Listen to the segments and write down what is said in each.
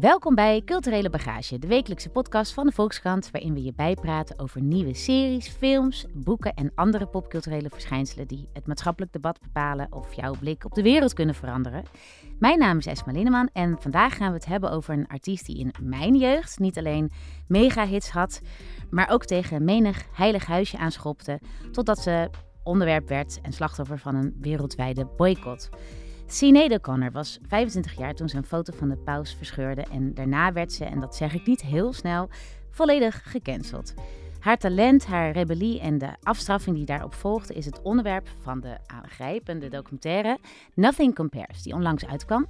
Welkom bij Culturele Bagage, de wekelijkse podcast van de Volkskrant, waarin we je bijpraten over nieuwe series, films, boeken en andere popculturele verschijnselen die het maatschappelijk debat bepalen of jouw blik op de wereld kunnen veranderen. Mijn naam is Esma Linneman en vandaag gaan we het hebben over een artiest die in mijn jeugd niet alleen mega-hits had, maar ook tegen menig heilig huisje aanschopte, totdat ze onderwerp werd en slachtoffer van een wereldwijde boycott. Sinead O'Connor was 25 jaar toen ze een foto van de paus verscheurde en daarna werd ze, en dat zeg ik niet heel snel, volledig gecanceld. Haar talent, haar rebellie en de afstraffing die daarop volgde is het onderwerp van de aangrijpende documentaire Nothing Compares, die onlangs uitkwam.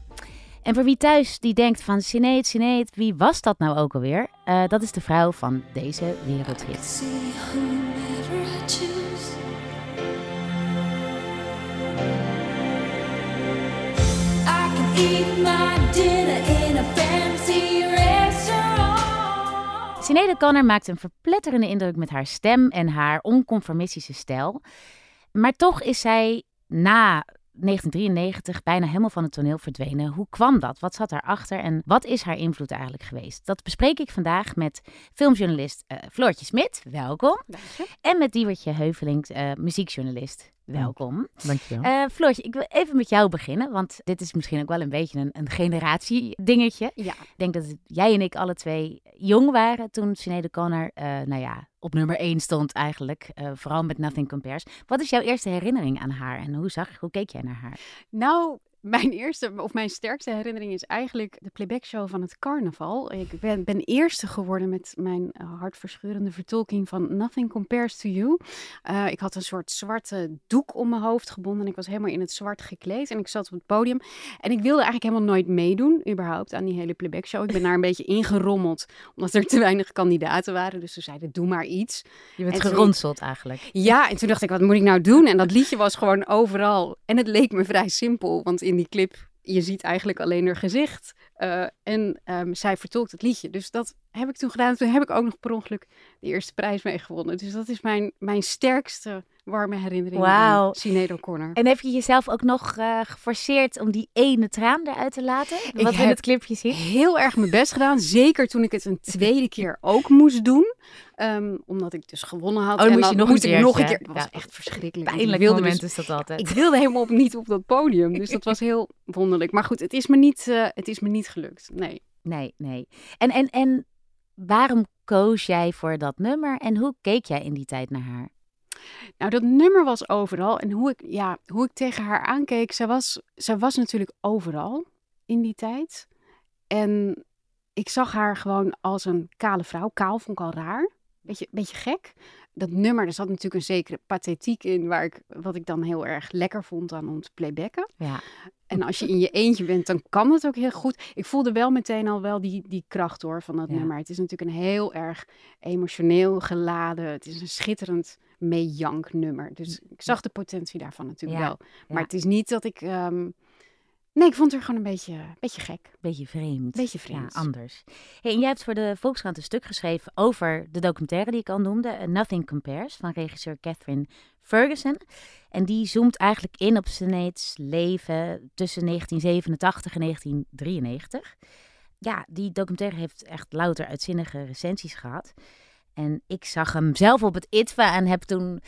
En voor wie thuis die denkt van Sinead, Sinead, wie was dat nou ook alweer? Uh, dat is de vrouw van deze wereldhit. Sinead O'Connor maakt een verpletterende indruk met haar stem en haar onconformistische stijl. Maar toch is zij na 1993 bijna helemaal van het toneel verdwenen. Hoe kwam dat? Wat zat daarachter en wat is haar invloed eigenlijk geweest? Dat bespreek ik vandaag met filmjournalist uh, Floortje Smit, welkom. En met Diewertje Heuvelink, uh, muziekjournalist. Welkom. Dankjewel. Uh, Floortje, ik wil even met jou beginnen, want dit is misschien ook wel een beetje een, een generatie-dingetje. Ja. Ik denk dat jij en ik alle twee jong waren toen Sinead Connor, uh, nou ja, op nummer 1 stond eigenlijk. Uh, vooral met Nothing Compares. Wat is jouw eerste herinnering aan haar en hoe zag, hoe keek jij naar haar? Nou, mijn eerste of mijn sterkste herinnering is eigenlijk de playback show van het carnaval. Ik ben, ben eerste geworden met mijn uh, hartverscheurende vertolking van Nothing Compares to You. Uh, ik had een soort zwarte doek om mijn hoofd gebonden en ik was helemaal in het zwart gekleed en ik zat op het podium. En ik wilde eigenlijk helemaal nooit meedoen, überhaupt, aan die hele playback show. Ik ben daar een beetje ingerommeld, omdat er te weinig kandidaten waren. Dus ze zeiden, doe maar iets. Je bent geronseld eigenlijk. Ja, en toen dacht ik, wat moet ik nou doen? En dat liedje was gewoon overal. En het leek me vrij simpel, want in die clip, je ziet eigenlijk alleen haar gezicht. Uh, en um, zij vertolkt het liedje. Dus dat heb ik toen gedaan. Toen heb ik ook nog per ongeluk de eerste prijs mee gewonnen. Dus dat is mijn, mijn sterkste warme herinnering wow. Sinead O'Connor. En heb je jezelf ook nog uh, geforceerd om die ene traan eruit te laten? Wat in het clipje ziet? heel erg mijn best gedaan. Zeker toen ik het een tweede keer ook moest doen. Um, omdat ik dus gewonnen had. Oh, en moest dan je nog moest een ik nog een keer. Het was Ja. echt verschrikkelijk. Pijnlijk wilde moment dus, is dat altijd. Ik wilde helemaal op, niet op dat podium. Dus dat was heel wonderlijk. Maar goed, het is me niet, uh, het is me niet gelukt. Nee. Nee, nee. En, en, en waarom koos jij voor dat nummer en hoe keek jij in die tijd naar haar? Nou, dat nummer was overal. En hoe ik, ja, hoe ik tegen haar aankeek, zij was, zij was natuurlijk overal in die tijd. En ik zag haar gewoon als een kale vrouw. Kaal vond ik al raar. Beetje, beetje gek. Dat nummer, er zat natuurlijk een zekere pathetiek in, waar ik, wat ik dan heel erg lekker vond aan om te playbacken. Ja. En als je in je eentje bent, dan kan het ook heel goed. Ik voelde wel meteen al wel die, die kracht hoor van dat Ja. nummer. Het is natuurlijk een heel erg emotioneel geladen. Het is een schitterend meejank nummer. Dus ik zag de potentie daarvan natuurlijk Ja, wel. Maar ja. het is niet dat ik... ehm, Nee, ik vond haar gewoon een beetje, beetje gek. Beetje vreemd. Beetje vreemd. Ja, anders. Hey, en jij hebt voor de Volkskrant een stuk geschreven over de documentaire die ik al noemde, eh, Nothing Compares, van regisseur Catherine Ferguson. En die zoomt eigenlijk in op Sinead's leven tussen 1987 en 1993. Ja, die documentaire heeft echt louter uitzinnige recensies gehad. En ik zag hem zelf op het ITVA en heb toen,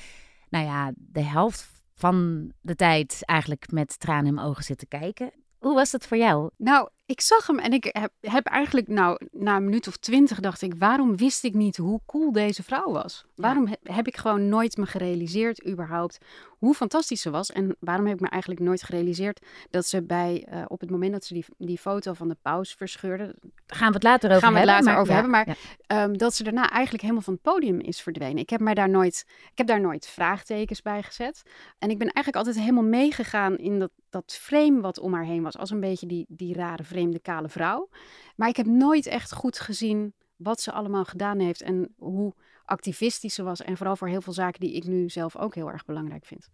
nou ja, de helft van de tijd eigenlijk met tranen in mijn ogen zitten kijken. Hoe was dat voor jou? Nou, Ik zag hem en ik heb, heb eigenlijk, nou, na een minuut of twintig dacht ik, waarom wist ik niet hoe cool deze vrouw was? Waarom he- heb ik gewoon nooit me gerealiseerd überhaupt hoe fantastisch ze was? En waarom heb ik me eigenlijk nooit gerealiseerd dat ze bij, eh, op het moment dat ze die, die foto van de paus verscheurde, Daar gaan we het later over gaan we het hebben. later maar- over ja, hebben, maar ja. Ehm, dat ze daarna eigenlijk helemaal van het podium is verdwenen. Ik heb, mij daar nooit, ik heb daar nooit vraagtekens bij gezet. En ik ben eigenlijk altijd helemaal meegegaan in dat, dat frame wat om haar heen was. Als een beetje die, die rare, vreemde, kale vrouw. Maar ik heb nooit echt goed gezien wat ze allemaal gedaan heeft. En hoe activistisch ze was. En vooral voor heel veel zaken die ik nu zelf ook heel erg belangrijk vind.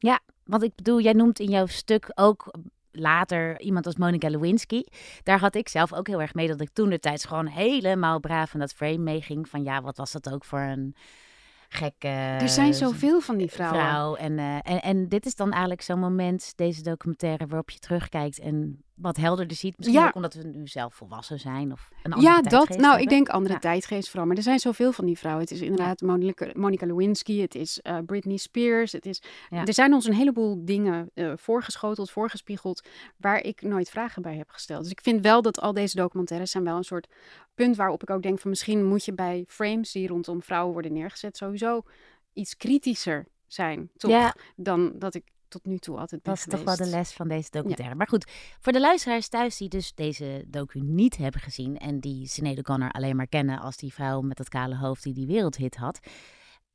Want ik bedoel, jij noemt in jouw stuk ook later iemand als Monica Lewinsky. Daar had ik zelf ook heel erg mee dat ik toen de tijd gewoon helemaal braaf in dat frame meeging. Van ja, wat was dat ook voor een gekke er zijn zoveel van die vrouwen. vrouw. En, eh, en, en dit is dan eigenlijk zo'n moment, deze documentaire, waarop je terugkijkt en wat helderder ziet. Misschien Ja. ook omdat we nu zelf volwassen zijn of een andere Ja, dat. Nou, ik denk andere Ja. tijdgeest vooral. Maar er zijn zoveel van die vrouwen. Het is inderdaad Monica, Monica Lewinsky, het is eh, Britney Spears. Het is, Ja. Er zijn ons een heleboel dingen eh, voorgeschoteld, voorgespiegeld, waar ik nooit vragen bij heb gesteld. Dus ik vind wel dat al deze documentaires zijn wel een soort punt waarop ik ook denk van misschien moet je bij frames die rondom vrouwen worden neergezet sowieso iets kritischer zijn, toch? Ja. Dan dat ik tot nu toe altijd ben Dat is toch wel de les van deze documentaire. Maar goed, voor de luisteraars thuis die dus deze docu niet hebben gezien... en die Sinead O'Connor alleen maar kennen als die vrouw met dat kale hoofd die die wereldhit had...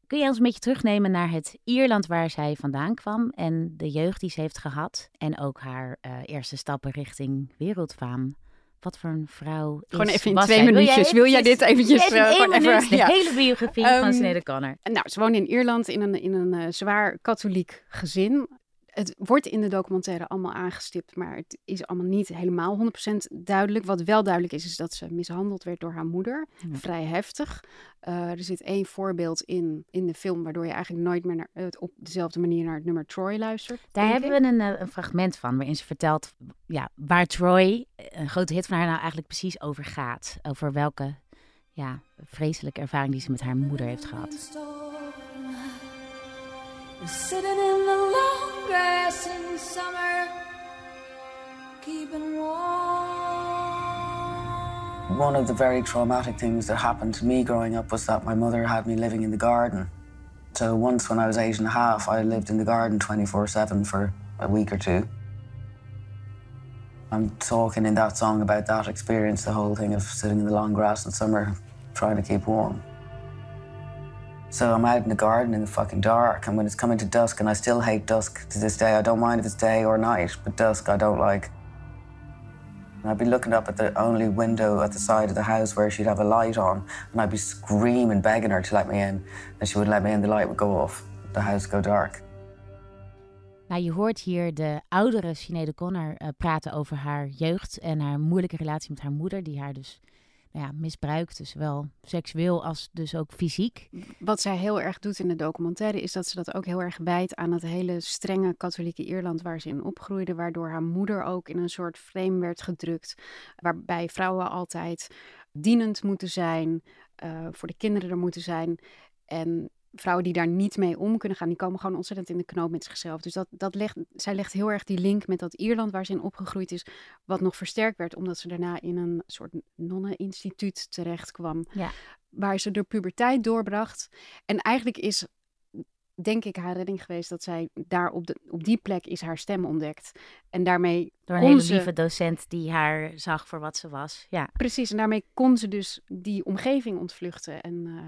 kun je ons een beetje terugnemen naar het Ierland waar zij vandaan kwam... en de jeugd die ze heeft gehad en ook haar eh, eerste stappen richting wereldfaam. Wat voor een vrouw Gewoon is, even in was twee minuutjes. Wil jij dit eventjes, Even eh, gewoon even- de ja. hele biografie van Ehm, Sinead O'Connor. Nou, ze woonde in Ierland in een, in een eh, zwaar katholiek gezin. Het wordt in de documentaire allemaal aangestipt, maar het is allemaal niet helemaal 100% duidelijk. Wat wel duidelijk is, is dat ze mishandeld werd door haar moeder. Ja. Vrij heftig. Eh, er zit één voorbeeld in, in de film, waardoor je eigenlijk nooit meer naar, het op dezelfde manier naar het nummer Troy luistert. Daar hebben ik. we een, eh, een fragment van waarin ze vertelt ja, waar Troy, een grote hit van haar, nou eigenlijk precies over gaat. Over welke ja, vreselijke ervaring die ze met haar moeder heeft gehad. Sitting in the grass in summer, keeping warm. One of the very traumatic things that happened to me growing up was that my mother had me living in the garden. So once when I was eight and a half, I lived in the garden 24 7 for a week or two. I'm talking in that song about that experience, the whole thing of sitting in the long grass in summer trying to keep warm. So I'm out in the garden in the fucking dark, and when it's coming to dusk, and I still hate dusk to this day. I don't mind if it's day or night, but dusk I don't like. And I'd be looking up at the only window at the side of the house where she'd have a light on, and I'd be screaming, begging her to let me in, and she wouldn't let me in. The light would go off, the house go dark. Nou, je hoort hier de oudere Sinead O'Connor eh, praten over haar jeugd en haar moeilijke relatie met haar moeder, die haar dus nou ja, misbruikt, dus zowel seksueel als dus ook fysiek. Wat zij heel erg doet in de documentaire is dat ze dat ook heel erg wijt aan het hele strenge katholieke Ierland waar ze in opgroeide, waardoor haar moeder ook in een soort frame werd gedrukt, waarbij vrouwen altijd dienend moeten zijn, eh, voor de kinderen er moeten zijn. En vrouwen die daar niet mee om kunnen gaan, die komen gewoon ontzettend in de knoop met zichzelf. Dus dat, dat legt, zij legt heel erg die link met dat Ierland waar ze in opgegroeid is, wat nog versterkt werd omdat ze daarna in een soort nonneninstituut terecht kwam Ja. waar ze de puberteit doorbracht. En eigenlijk is, denk ik, haar redding geweest dat zij daar op, de, op die plek is haar stem ontdekt. En daarmee Door een hele lieve docent die haar zag voor wat ze was. Ja. precies, en daarmee kon ze dus die omgeving ontvluchten en eh,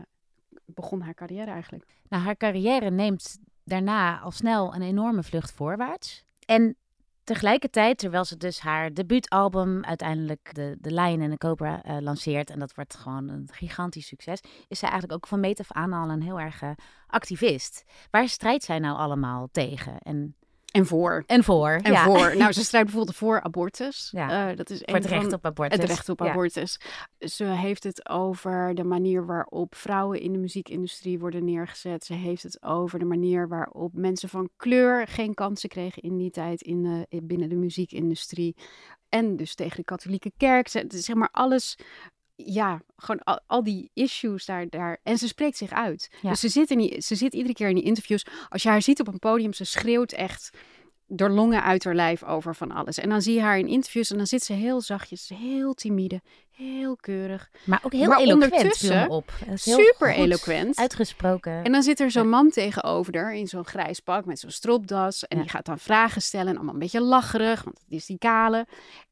begon haar carrière eigenlijk. Nou, haar carrière neemt daarna al snel een enorme vlucht voorwaarts. En tegelijkertijd, terwijl ze dus haar debuutalbum uiteindelijk de, de Lion en de Cobra eh, lanceert, en dat wordt gewoon een gigantisch succes, is zij eigenlijk ook van meet af aan al een heel erg activist. Waar strijdt zij nou allemaal tegen? En, En voor. en voor? En ja. voor. Nou, ze strijdt bijvoorbeeld voor abortus. Ja. Eh, dat is voor een het recht van- op abortus. Het recht op Ja. abortus. Ze heeft het over de manier waarop vrouwen in de muziekindustrie worden neergezet. Ze heeft het over de manier waarop mensen van kleur geen kansen kregen in die tijd in de, binnen de muziekindustrie. En dus tegen de katholieke kerk. Ze, zeg maar alles. Ja, gewoon al, al die issues daar, daar. En ze spreekt zich uit. Ja. Dus ze zit, in die, ze zit iedere keer in die interviews. Als je haar ziet op een podium, ze schreeuwt echt door longen uit haar lijf over van alles. En dan zie je haar in interviews en dan zit ze heel zachtjes, heel timide, heel keurig. Maar ook heel Maar eloquent op. Super eloquent. Uitgesproken. En dan zit er zo'n man tegenover haar in zo'n grijs pak met zo'n stropdas. En Ja. die gaat dan vragen stellen en allemaal een beetje lacherig, want het is die kale.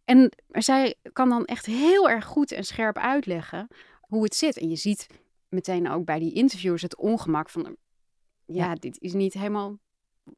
En zij kan dan echt heel erg goed en scherp uitleggen hoe het zit. En je ziet meteen ook bij die interviewers het ongemak van... Ja, Ja. dit is niet helemaal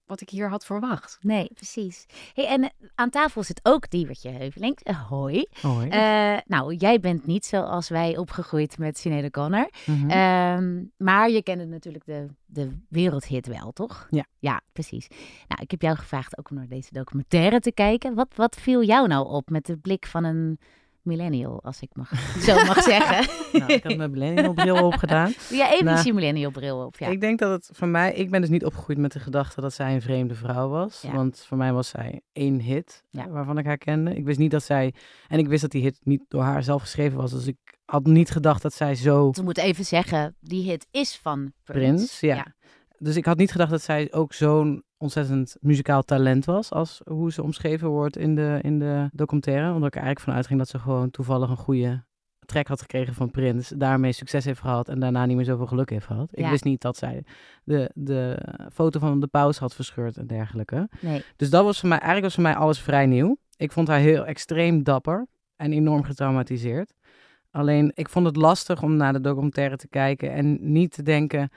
wat ik hier had verwacht. Nee, precies. Hey, en eh, aan tafel zit ook Diewertje Heuvelink. Eh, hoi. Hoi. Eh, nou, jij bent niet zoals wij opgegroeid met Sinead O'Connor. Ehm, maar je kende natuurlijk de, de wereldhit wel, toch? Ja. Ja, precies. Nou, ik heb jou gevraagd ook om naar deze documentaire te kijken. Wat, wat viel jou nou op met de blik van een millennial, als ik mag, zo mag zeggen? nou, ik had mijn millennial bril opgedaan. ja, even Nou, je millennial bril op. Ja. Ik denk dat het voor mij... Ik ben dus niet opgegroeid met de gedachte dat zij een vreemde vrouw was. Ja. Want voor mij was zij één hit Ja. waarvan ik haar kende. Ik wist niet dat zij... En ik wist dat die hit niet door haar zelf geschreven was. Dus ik had niet gedacht dat zij zo... We moeten even zeggen, die hit is van Prince. Prins, ja. Dus ik had niet gedacht dat zij ook zo'n ontzettend muzikaal talent was. Als hoe ze omschreven wordt in de, in de documentaire. Omdat ik er eigenlijk van uitging dat ze gewoon toevallig een goede track had gekregen van Prins. Daarmee succes heeft gehad en daarna niet meer zoveel geluk heeft gehad. Ik Ja. wist niet dat zij de, de foto van de paus had verscheurd en dergelijke. Nee. Dus dat was voor mij, eigenlijk was voor mij alles vrij nieuw. Ik vond haar heel extreem dapper en enorm getraumatiseerd. Alleen, ik vond het lastig om naar de documentaire te kijken en niet te denken,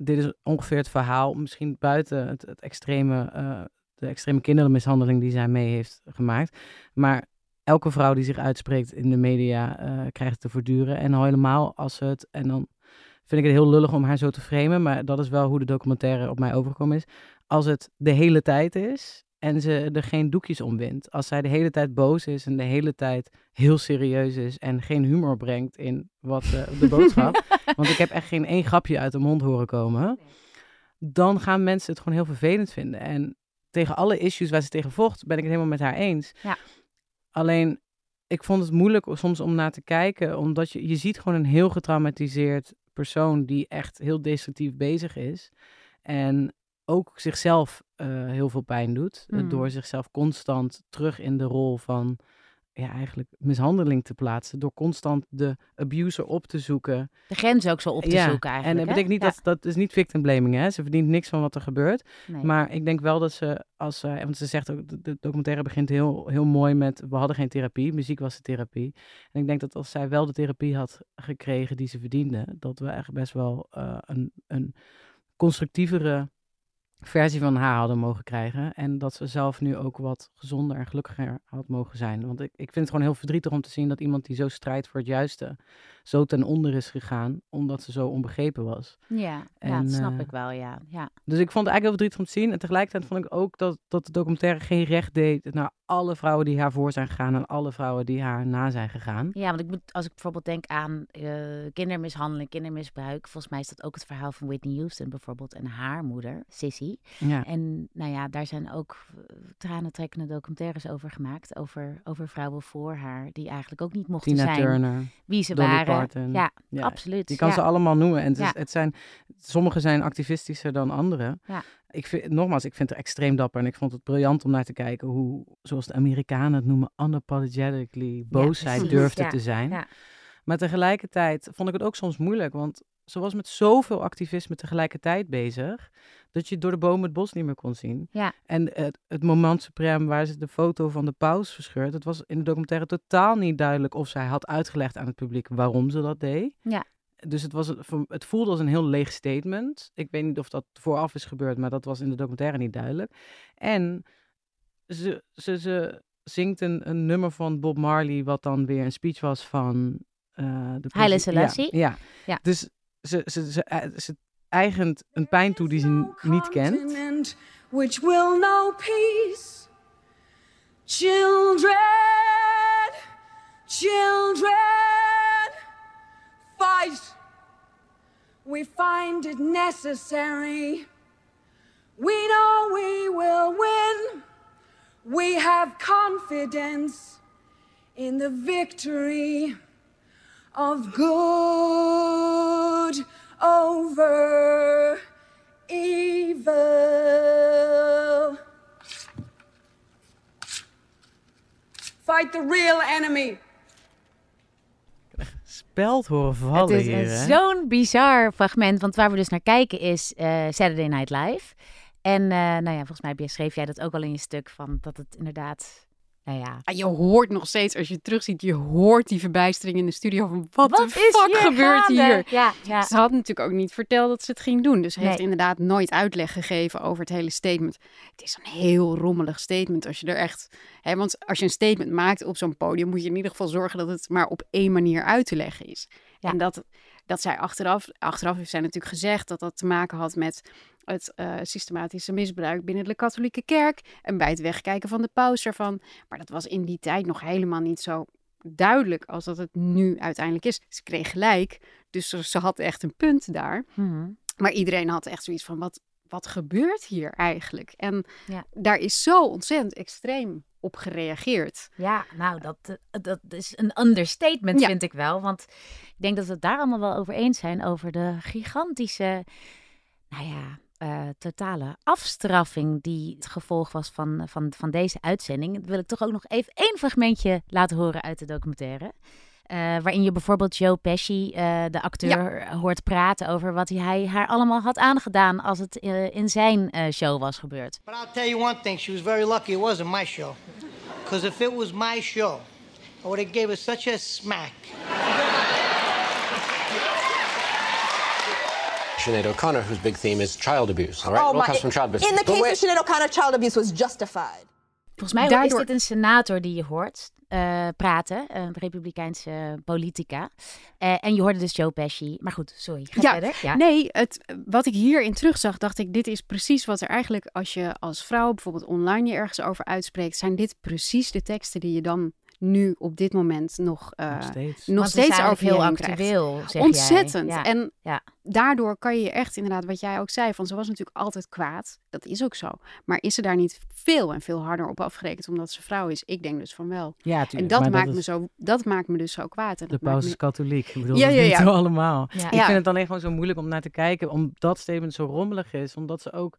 dit is ongeveer het verhaal, misschien buiten het, extreme, eh, de extreme kindermishandeling die zij mee heeft gemaakt. Maar elke vrouw die zich uitspreekt in de media eh, krijgt het te voortduren. En al helemaal als het, en dan vind ik het heel lullig om haar zo te framen, maar dat is wel hoe de documentaire op mij overgekomen is. Als het de hele tijd is en ze er geen doekjes om wint. Als zij de hele tijd boos is en de hele tijd heel serieus is en geen humor brengt in wat eh, de boodschap. want ik heb echt geen één grapje uit de mond horen komen. Dan gaan mensen het gewoon heel vervelend vinden. En tegen alle issues waar ze tegen vocht, ben ik het helemaal met haar eens. Ja. Alleen, ik vond het moeilijk soms om naar te kijken, omdat je, je ziet gewoon een heel getraumatiseerd persoon die echt heel destructief bezig is. En ook zichzelf eh, heel veel pijn doet. eh, Mm. Door zichzelf constant terug in de rol van ja, eigenlijk mishandeling te plaatsen. Door constant de abuser op te zoeken. De grens ook zo op te ja, zoeken eigenlijk. En dat betekent niet Ja. dat dat is niet victim blaming, hè? Ze verdient niks van wat er gebeurt. Nee. Maar ik denk wel dat ze, als zij, want ze zegt ook, de, de documentaire begint heel, heel mooi met, we hadden geen therapie, muziek was de therapie. En ik denk dat als zij wel de therapie had gekregen die ze verdiende, dat we echt best wel eh, een, een constructievere versie van haar hadden mogen krijgen. En dat ze zelf nu ook wat gezonder en gelukkiger had mogen zijn. Want ik, ik vind het gewoon heel verdrietig om te zien dat iemand die zo strijdt voor het juiste, zo ten onder is gegaan, omdat ze zo onbegrepen was. Ja, ja dat snap eh, ik wel, ja. ja. Dus ik vond het eigenlijk heel verdrietig om te zien. En tegelijkertijd vond ik ook dat, dat de documentaire geen recht deed naar alle vrouwen die haar voor zijn gegaan en alle vrouwen die haar na zijn gegaan. Ja, want ik moet, als ik bijvoorbeeld denk aan eh, kindermishandeling, kindermisbruik. Volgens mij is dat ook het verhaal van Whitney Houston bijvoorbeeld en haar moeder, Sissy. Ja. En nou ja, daar zijn ook eh, tranentrekkende documentaires over gemaakt. Over, over vrouwen voor haar, die eigenlijk ook niet mochten Tina zijn Turner, wie ze Dolly waren. Parton. Ja, Ja, absoluut. Je kan ja. ze allemaal noemen. En het, is, Ja. het zijn, sommige zijn activistischer dan andere. Ik vind, nogmaals, ik vind het extreem dapper. En ik vond het briljant om naar te kijken hoe, zoals de Amerikanen het noemen, unapologetically boos zij precies. durfde Ja, te zijn. ja. Maar tegelijkertijd vond ik het ook soms moeilijk. Want ze was met zoveel activisme tegelijkertijd bezig. Dat je door de bomen het bos niet meer kon zien. Ja. En het, het moment suprem waar ze de foto van de paus verscheurt. Het was in de documentaire totaal niet duidelijk of zij had uitgelegd aan het publiek waarom ze dat deed. Dus het, was, een- het voelde als een heel leeg statement. Ik weet niet of dat vooraf is gebeurd, maar dat was in de documentaire niet duidelijk. En ze, ze, ze zingt een, een nummer van Bob Marley, wat dan weer een speech was van eh de Haile presi- Selassie? Ja, ja. Ja. Dus ze, ze, ze, eh, ze eigent een pijn toe die ze niet kent. which will know peace. find it necessary. We know we will win. We have confidence in the victory of good over evil. Fight the real enemy. Speld horen Het vallen is een hè? zo'n bizar fragment, want waar we dus naar kijken is eh, Saturday Night Live. En eh, nou ja, volgens mij beschreef jij dat ook al in je stuk, van dat het inderdaad, nou ja... Ah, Je hoort nog steeds, als je het terugziet, je hoort die verbijstering in de studio van wat, Wat de fuck hier gebeurt gaande? hier? Ja, ja. Ze had natuurlijk ook niet verteld dat ze het ging doen. Dus ze heeft inderdaad nooit uitleg gegeven over het hele statement. Het is een heel rommelig statement als je er echt... Hè, want als je een statement maakt op zo'n podium... moet je in ieder geval zorgen dat het maar op één manier uit te leggen is. Ja. En dat, dat zij achteraf... Achteraf heeft zij natuurlijk gezegd dat dat te maken had met... Het eh, systematische misbruik binnen de katholieke kerk. En bij het wegkijken van de paus ervan. Maar dat was in die tijd nog helemaal niet zo duidelijk als dat het nu uiteindelijk is. Ze kreeg gelijk, dus ze, had echt een punt daar. Mhm. Maar iedereen had echt zoiets van, wat, wat gebeurt hier eigenlijk? En Ja. daar is zo ontzettend extreem op gereageerd. Ja, nou, dat, eh, dat is een understatement, Ja. vind ik wel. Want ik denk dat we het daar allemaal wel over eens zijn. Over de gigantische, nou ja, eh, totale afstraffing die het gevolg was van, van, van deze uitzending. Wil ik toch ook nog even één fragmentje laten horen uit de documentaire. Eh, waarin je bijvoorbeeld Joe Pesci, eh, de acteur, hoort praten over wat hij haar allemaal had aangedaan als het eh, in zijn eh, show was gebeurd. But I'll tell you one thing, she was very lucky it wasn't my show. Because if it was my show, I would have gave her such a smack. Sinead O'Connor, whose big theme is child abuse. All right, Oh from child abuse. In the case of Sinead O'Connor, child abuse was justified. Volgens mij Daardoor- is dit een senator die je hoort eh, praten, een republikeinse politica. Eh, en je hoorde dus Joe Pesci. Maar goed, sorry, ga Ja, verder. Ja. Nee, het, wat ik hierin terugzag, dacht ik, dit is precies wat er eigenlijk, als je als vrouw bijvoorbeeld online je ergens over uitspreekt, zijn dit precies de teksten die je dan nu op dit moment nog, eh, Nog steeds. nog steeds heel actueel, zeg Ontzettend. jij. Ja. En Ja. daardoor kan je echt inderdaad, wat jij ook zei, van ze was natuurlijk altijd kwaad. Dat is ook zo. Maar is ze daar niet veel en veel harder op afgerekend omdat ze vrouw is? Ik denk dus van wel. Ja, En tuurlijk, dat maar maakt, dat me is- zo, dat maakt me dus zo kwaad. En De dat paus me- is katholiek. Ik bedoel, Ja, dat ja, weten ja. we allemaal. Ja. Ik Ja. vind het alleen gewoon zo moeilijk om naar te kijken, omdat dat statement zo rommelig is. Omdat ze ook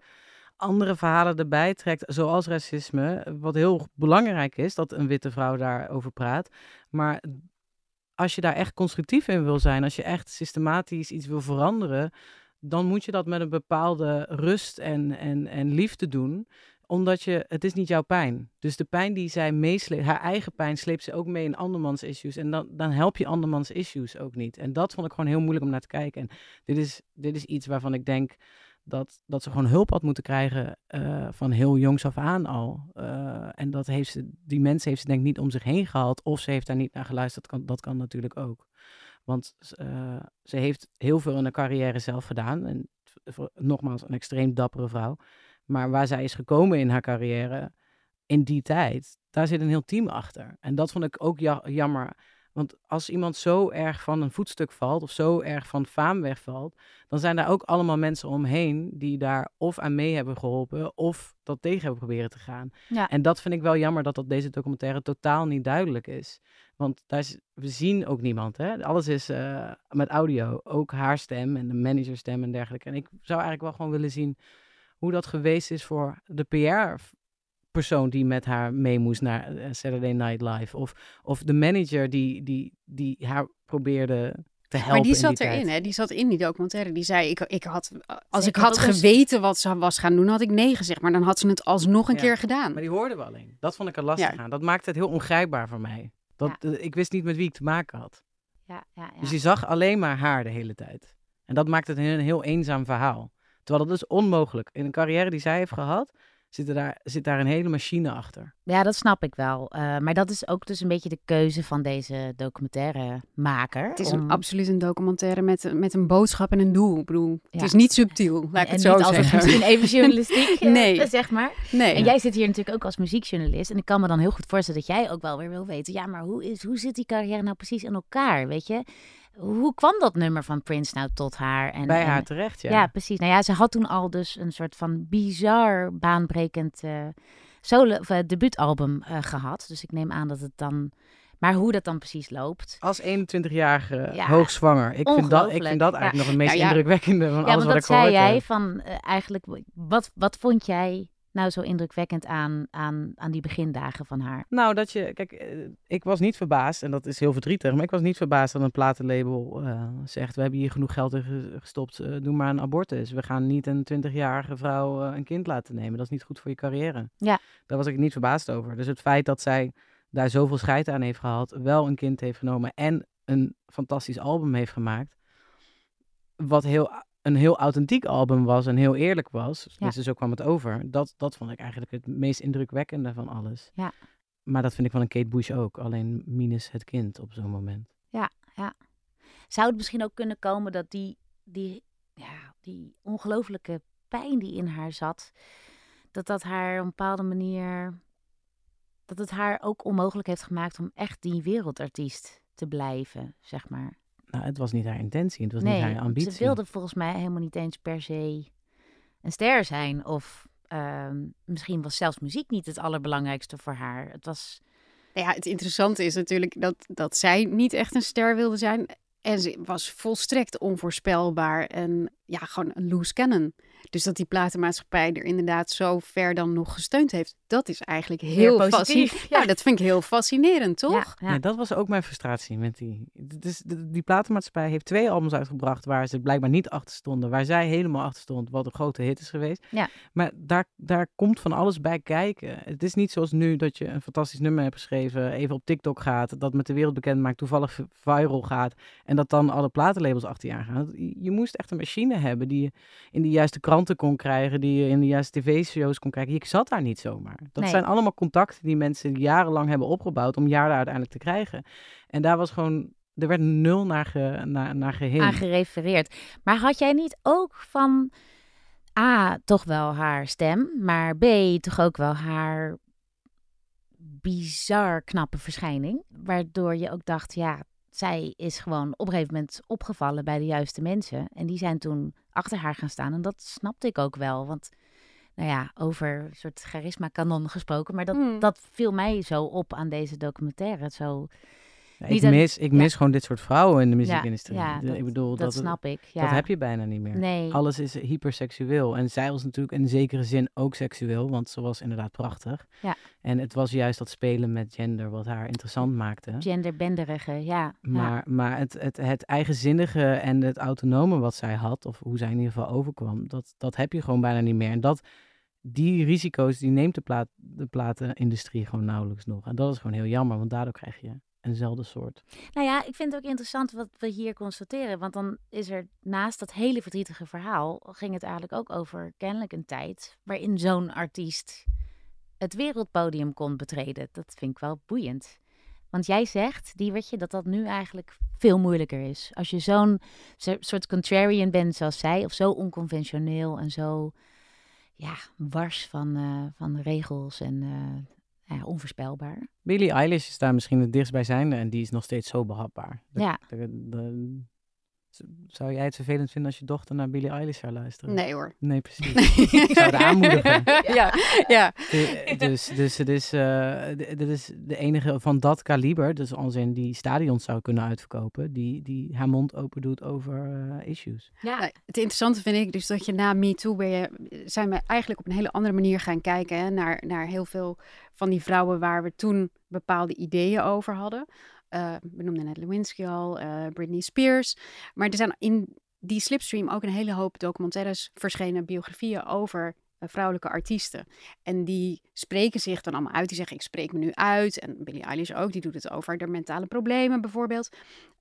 andere verhalen erbij trekt, zoals racisme. Wat heel belangrijk is, dat een witte vrouw daarover praat. Maar als je daar echt constructief in wil zijn, als je echt systematisch iets wil veranderen, dan moet je dat met een bepaalde rust en, en, en liefde doen omdat je, het is niet jouw pijn. Dus de pijn die zij meesleept, haar eigen pijn, sleept ze ook mee in andermans issues. En dan, dan help je andermans issues ook niet. En dat vond ik gewoon heel moeilijk om naar te kijken. En dit is, dit is iets waarvan ik denk dat, dat ze gewoon hulp had moeten krijgen eh, van heel jongs af aan al. Eh, en dat heeft die mensen heeft ze denk ik niet om zich heen gehaald. Of ze heeft daar niet naar geluisterd. Dat kan, dat kan natuurlijk ook. Want eh, ze heeft heel veel in haar carrière zelf gedaan. En nogmaals, een extreem dappere vrouw. Maar waar zij is gekomen in haar carrière, in die tijd, daar zit een heel team achter. En dat vond ik ook ja- jammer. Want als iemand zo erg van een voetstuk valt, of zo erg van faam wegvalt, dan zijn daar ook allemaal mensen omheen die daar of aan mee hebben geholpen, of dat tegen hebben proberen te gaan. Ja. En dat vind ik wel jammer dat dat deze documentaire totaal niet duidelijk is. Want daar is, we zien ook niemand. Hè? Alles is eh, met audio. Ook haar stem en de managerstem en dergelijke. En ik zou eigenlijk wel gewoon willen zien hoe dat geweest is voor de PR-persoon die met haar mee moest naar eh, Saturday Night Live. Of, of de manager die, die, die haar probeerde te helpen. Maar die zat die erin, tijd. hè? Die zat in die documentaire. Die zei, ik, ik had, als Zeker, ik had was- geweten wat ze was gaan doen, had ik nee gezegd. Maar dan had ze het alsnog een Ja, keer gedaan. Maar die hoorden we alleen. Dat vond ik er lastig Ja. aan. Dat maakte het heel ongrijpbaar voor mij. Dat, eh, ik wist niet met wie ik te maken had. Ja, ja, ja. Dus je zag alleen maar haar de hele tijd. En dat maakt het een, een heel eenzaam verhaal. Terwijl dat is onmogelijk. In een carrière die zij heeft gehad, zit, er daar, zit daar een hele machine achter. Ja, dat snap ik wel. Eh, maar dat is ook dus een beetje de keuze van deze documentairemaker. Het is om- een, absoluut een documentaire met, met een boodschap en een doel. Ik bedoel, het Ja. is niet subtiel, laat ik en het zo zeggen. misschien even journalistiek, eh, Nee. zeg maar. Nee. En jij zit hier natuurlijk ook als muziekjournalist. En ik kan me dan heel goed voorstellen dat jij ook wel weer wil weten... ja, maar hoe, is, hoe zit die carrière nou precies in elkaar, weet je? Hoe kwam dat nummer van Prince nou tot haar? En, Bij en- haar terecht, ja. Ja, precies. Nou ja, ze had toen al dus een soort van bizar baanbrekend eh solo, of, eh, debuutalbum eh, gehad. Dus ik neem aan dat het dan... Maar hoe dat dan precies loopt... Als 21-jarige Ja, hoogzwanger. Ik vind, dat, ik vind dat Ja. eigenlijk nog het meest Nou ja. indrukwekkende van Ja, alles wat ik gehoord zei jij van eigenlijk, wat, wat vond jij nou zo indrukwekkend aan, aan, aan die begindagen van haar? Nou, dat je, kijk, eh, ik was niet verbaasd, en dat is heel verdrietig, maar ik was niet verbaasd dat een platenlabel eh, zegt: We hebben hier genoeg geld in ge- gestopt, eh, doe maar een abortus. We gaan niet een 20-jarige vrouw een kind laten nemen. Dat is niet goed voor je carrière. Ja. Daar was ik niet verbaasd over. Dus het feit dat zij daar zoveel scheid aan heeft gehad, wel een kind heeft genomen en een fantastisch album heeft gemaakt, wat heel, een heel authentiek album was en heel eerlijk was, dus zo kwam het over, dat, dat vond ik eigenlijk het meest indrukwekkende van alles. Ja. Maar dat vind ik van een Kate Bush ook, alleen minus het kind op zo'n moment. Ja, ja. Zou het misschien ook kunnen komen dat die, die, ja, die ongelofelijke pijn die in haar zat, dat dat haar op een bepaalde manier, dat het haar ook onmogelijk heeft gemaakt om echt die wereldartiest te blijven, zeg maar. Nou, het was niet haar intentie, het was nee, niet haar ambitie. ze wilde volgens mij helemaal niet eens per se een ster zijn. Of ehm, misschien was zelfs muziek niet het allerbelangrijkste voor haar. Het was... Nou Ja, het interessante is natuurlijk dat, dat zij niet echt een ster wilde zijn. En ze was volstrekt onvoorspelbaar en ja, gewoon een loose cannon. Dus dat die platenmaatschappij er inderdaad zo ver dan nog gesteund heeft, dat is eigenlijk heel positief. Ja. dat vind ik heel fascinerend, toch? Ja, Nee, dat was ook mijn frustratie met die. Dus die platenmaatschappij heeft twee albums uitgebracht waar ze blijkbaar niet achter stonden, waar zij helemaal achter stond, wat een grote hit is geweest. Ja. Maar daar, daar komt van alles bij kijken. Het is niet zoals nu dat je een fantastisch nummer hebt geschreven, even op TikTok gaat, dat met de wereld bekend maakt, toevallig viral gaat en dat dan alle platenlabels achter je aan gaan. Je moest echt een machine hebben die in de juiste kranten kon krijgen, die je in de juiste tv-shows kon krijgen. Je zat daar niet zomaar. Dat Nee. zijn allemaal contacten die mensen jarenlang hebben opgebouwd om jaar daar uiteindelijk te krijgen. En daar was gewoon, er werd nul naar, ge, naar, naar geheen. aan gerefereerd. Maar had jij niet ook van A, toch wel haar stem, maar B, toch ook wel haar bizar knappe verschijning? Waardoor je ook dacht, ja, zij is gewoon op een gegeven moment opgevallen bij de juiste mensen. En die zijn toen achter haar gaan staan. En dat snapte ik ook wel, want... Nou ja, over een soort charisma-kanon gesproken. Maar dat, Hmm. dat viel mij zo op aan deze documentaire. Zo, Ja, ik mis, ik ja. mis gewoon dit soort vrouwen in de muziekindustrie. ja, dat- ik bedoel, dat snap ik. Dat heb je bijna niet meer. Nee. Alles is hyperseksueel. En zij was natuurlijk in zekere zin ook seksueel, want ze was inderdaad prachtig. Ja. En het was juist dat spelen met gender wat haar interessant maakte. genderbenderige, ja. ja. Maar, maar het, het, het eigenzinnige en het autonome wat zij had, of hoe zij in ieder geval overkwam, dat, dat heb je gewoon bijna niet meer. En dat, die risico's, die neemt de, plaat, de platenindustrie gewoon nauwelijks nog. En dat is gewoon heel jammer, want daardoor krijg je eenzelfde soort. Nou ja, ik vind het ook interessant wat we hier constateren. Want dan is er naast dat hele verdrietige verhaal... ging het eigenlijk ook over kennelijk een tijd... waarin zo'n artiest het wereldpodium kon betreden. Dat vind ik wel boeiend. Want jij zegt, Diewertje, dat dat nu eigenlijk veel moeilijker is. Als je zo'n zo- soort contrarian bent zoals zij... of zo onconventioneel en zo ja, wars van, eh, van regels en eh, ja, onvoorspelbaar. Billie Eilish is daar misschien het dichtstbijzijnde en die is nog steeds zo behapbaar. Ja. dat- zou jij het vervelend vinden als je dochter naar Billie Eilish zou luisteren? Nee hoor. Nee, precies. Ik zou het aanmoedigen. ja, ja. De- Dus, dus het is, eh, dit is de enige van dat kaliber, dus als in die stadions zou kunnen uitverkopen, die, die haar mond open doet over eh, issues. Ja. Nou, het interessante vind ik dus dat je na MeToo ben je, zijn we eigenlijk op een hele andere manier gaan kijken hè, naar, naar heel veel van die vrouwen waar we toen bepaalde ideeën over hadden. Eh, we noemden net Lewinsky al, eh, Britney Spears. Maar er zijn in die slipstream ook een hele hoop documentaires verschenen, biografieën over eh, vrouwelijke artiesten. En die spreken zich dan allemaal uit. Die zeggen, ik spreek me nu uit. En Billie Eilish ook, die doet het over de mentale problemen bijvoorbeeld.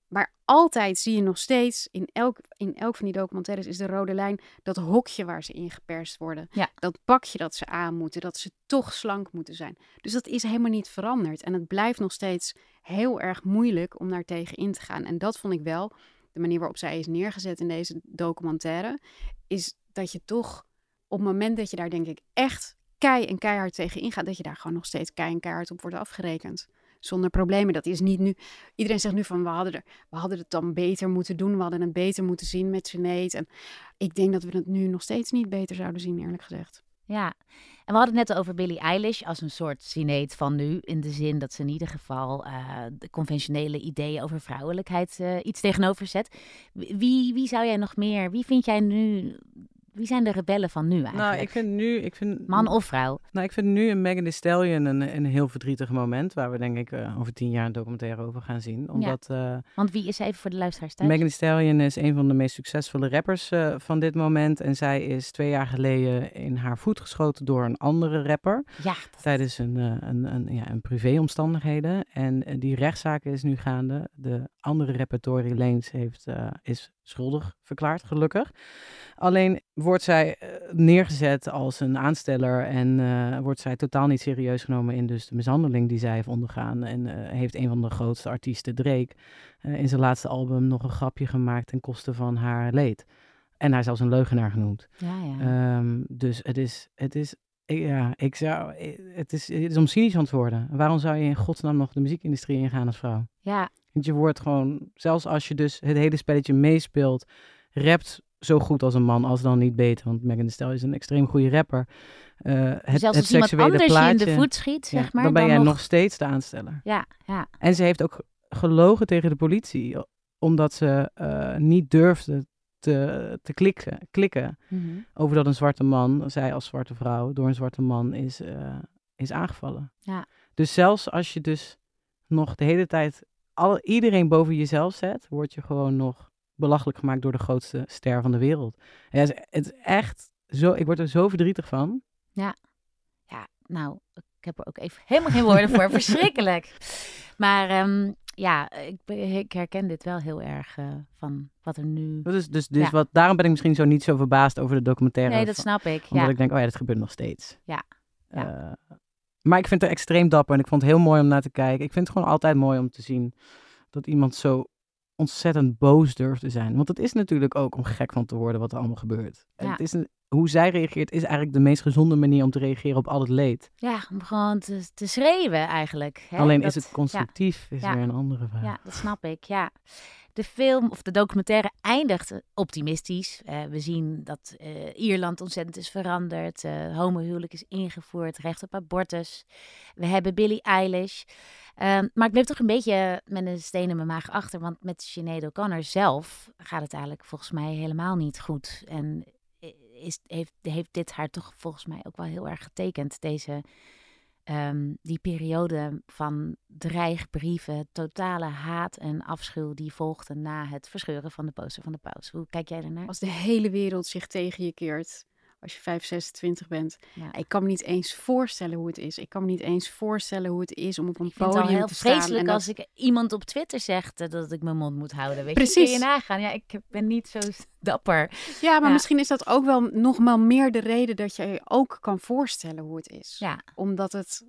Maar altijd zie je nog steeds, in elk, in elk van die documentaires is de rode lijn, dat hokje waar ze ingeperst worden. Ja. Dat bakje dat ze aan moeten, dat ze toch slank moeten zijn. Dus dat is helemaal niet veranderd. En het blijft nog steeds heel erg moeilijk om daar tegen in te gaan. En dat vond ik wel, de manier waarop zij is neergezet in deze documentaire, is dat je toch op het moment dat je daar denk ik echt kei en keihard tegen ingaat, dat je daar gewoon nog steeds kei en keihard op wordt afgerekend. Zonder problemen. Dat is niet nu. Iedereen zegt nu van we hadden, er, we hadden het dan beter moeten doen. We hadden het beter moeten zien met Sinead. En ik denk dat we het nu nog steeds niet beter zouden zien, eerlijk gezegd. Ja, en we hadden het net over Billie Eilish als een soort cineet van nu. In de zin dat ze in ieder geval eh, de conventionele ideeën over vrouwelijkheid eh, iets tegenover zet. Wie, wie zou jij nog meer, wie vind jij nu, wie zijn de rebellen van nu eigenlijk? Nou, ik vind nu... Ik vind, Man of vrouw? Nou, ik vind nu een Megan Thee Stallion een, een heel verdrietig moment... waar we denk ik eh, over tien jaar een documentaire over gaan zien. Omdat... eh, Want wie is even voor de luisteraars thuis? Megan Thee Stallion is een van de meest succesvolle rappers eh, van dit moment. En zij is twee jaar geleden in haar voet geschoten door een andere rapper. Ja, Tijdens een, een, een, ja, een privéomstandigheden. En die rechtszaak is nu gaande. De andere rapper Tory Lanez heeft, is schuldig verklaard, gelukkig. Alleen wordt zij eh, neergezet als een aansteller en eh, wordt zij totaal niet serieus genomen in dus de mishandeling die zij heeft ondergaan. En eh, heeft een van de grootste artiesten, Drake, in zijn laatste album nog een grapje gemaakt ten koste van haar leed. En hij is zelfs een leugenaar genoemd. Ja, ja. Ehm, dus het is, het is, ja, ik zou, het is, het is om cynisch te worden. Waarom zou je in godsnaam nog de muziekindustrie ingaan als vrouw? ja, Want je wordt gewoon, zelfs als je dus het hele spelletje meespeelt, rapt zo goed als een man, als dan niet beter. Want Megan Thee Stallion is een extreem goede rapper. Eh, het, Zelfs het als iemand anders je in de voet schiet, ja, zeg maar, dan ben dan jij nog- nog steeds de aansteller. ja, ja. En ze heeft ook ge- gelogen tegen de politie, omdat ze eh, niet durfde te, te klikken, klikken Mhm. over dat een zwarte man, zij als zwarte vrouw, door een zwarte man is, eh, is aangevallen. Ja. Dus zelfs als je dus nog de hele tijd al, iedereen boven jezelf zet, word je gewoon nog belachelijk gemaakt door de grootste ster van de wereld. En het, is, het is echt zo, ik word er zo verdrietig van. Ja. Ja, nou, ik heb er ook even helemaal geen woorden voor. Verschrikkelijk. Maar ehm, ja, ik, ik herken dit wel heel erg eh, van wat er nu... Dus, dus Ja. wat, daarom ben ik misschien zo niet zo verbaasd over de documentaire. Nee, dat van- snap ik, Omdat ja. ik denk, oh ja, dat gebeurt nog steeds. Ja. Eh, maar ik vind het extreem dapper en ik vond het heel mooi om naar te kijken. Ik vind het gewoon altijd mooi om te zien dat iemand zo ontzettend boos durft te zijn. Want het is natuurlijk ook om gek van te worden wat er allemaal gebeurt. En Ja. het is een, hoe zij reageert is eigenlijk de meest gezonde manier om te reageren op al het leed. Ja, om gewoon te, te schreeuwen eigenlijk. Hè? Alleen Dat- is het constructief, ja. is Ja. weer een andere vraag. Ja, dat snap ik, ja. De film of de documentaire eindigt optimistisch. Eh, we zien dat eh, Ierland ontzettend is veranderd. eh homohuwelijk is ingevoerd, recht op abortus. We hebben Billie Eilish. Ehm, maar ik bleef toch een beetje met een steen in mijn maag achter. Want met Sinead O'Connor zelf gaat het eigenlijk volgens mij helemaal niet goed. En is, heeft, heeft dit haar toch volgens mij ook wel heel erg getekend. Deze ehm, die periode van dreigbrieven, totale haat en afschuw die volgde na het verscheuren van de poster van de paus. Hoe kijk jij ernaar? Als de hele wereld zich tegen je keert. Als je 5, 26 bent. Ja. Ik kan me niet eens voorstellen hoe het is. Ik kan me niet eens voorstellen hoe het is om op een Ik vind het podium al heel te staan. vreselijk en dat- als ik iemand op Twitter zegt dat ik mijn mond moet houden. Weet Precies. je, kun je nagaan. Ja, ik ben niet zo dapper. Ja, maar Ja. misschien is dat ook wel nog wel meer de reden dat je je ook kan voorstellen hoe het is. Ja. Omdat het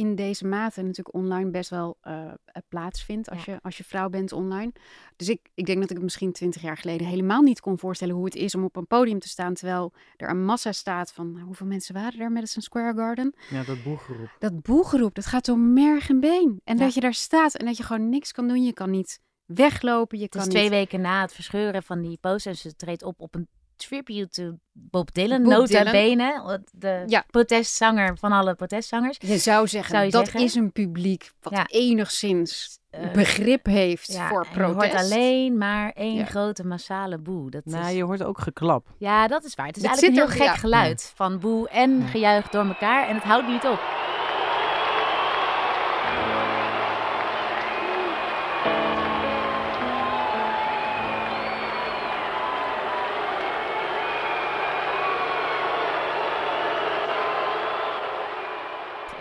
in deze mate natuurlijk online best wel eh, plaatsvindt als, Ja. je, als je vrouw bent online. Dus ik, ik denk dat ik het misschien twintig jaar geleden helemaal niet kon voorstellen hoe het is om op een podium te staan terwijl er een massa staat van nou, hoeveel mensen waren er Madison Square Garden? Ja, dat boelgeroep. Dat boegeroep, dat gaat door merg en been. En Ja. dat je daar staat en dat je gewoon niks kan doen. Je kan niet weglopen, je Het kan is niet... twee weken na het verscheuren van die poster. En ze treedt op op een tribute to Bob Dylan, Bob nota Dylan. bene. De Ja. protestzanger van alle protestzangers. Je zou zeggen, Zou je dat zeggen? is een publiek wat Ja. enigszins Eh, begrip heeft Ja, voor en je hoort protest. alleen maar één Ja. grote massale boe. Dat Nou, is... je hoort ook geklap. Ja, dat is waar. Het is Het eigenlijk een heel er- gek ja. geluid van boe en gejuich door elkaar. En het houdt niet op.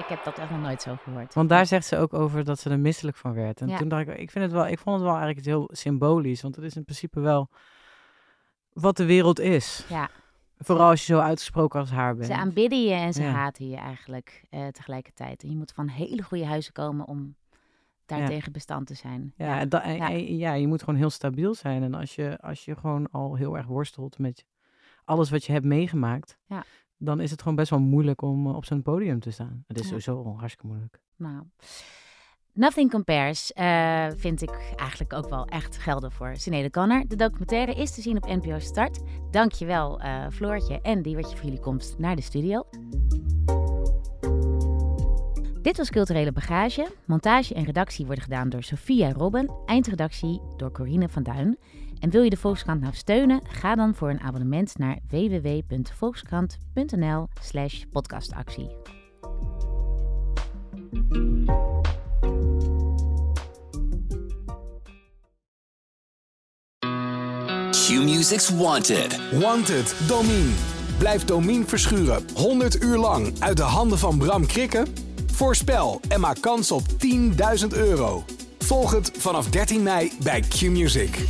Ik heb dat echt nog nooit zo gehoord. Want daar zegt ze ook over dat ze er misselijk van werd. En Ja. toen dacht ik, ik, vind het wel, ik vond het wel eigenlijk heel symbolisch. Want het is in principe wel wat de wereld is. Ja. Vooral als je zo uitgesproken als haar bent. Ze aanbidden je en ze Ja. haten je eigenlijk eh, tegelijkertijd. En je moet van hele goede huizen komen om daartegen bestand te zijn. Ja, en da- en- Ja. en- ja, je moet gewoon heel stabiel zijn. En als je, als je gewoon al heel erg worstelt met alles wat je hebt meegemaakt, Ja. Dan is het gewoon best wel moeilijk om eh, op zo'n podium te staan. Het is Ja. sowieso al hartstikke moeilijk. Nou, Nothing Compares eh, vind ik eigenlijk ook wel echt gelden voor Sinead Kanner. De documentaire is te zien op NPO Start. Dankjewel uh, Floortje en Diewertje voor jullie komst naar de studio. Dit was Culturele Bagage. Montage en redactie worden gedaan door Sophia Robben. Eindredactie door Corine van Duin. En wil je de Volkskrant nou steunen? Ga dan voor een abonnement naar www.volkskrant.nl slash podcastactie. Q-Music's Wanted. Wanted, Domine. Blijf Domine verschuren 100 uur lang uit de handen van Bram Krikken? Voorspel en maak kans op 10.000 euro. Volg het vanaf 13 mei bij Q-Music.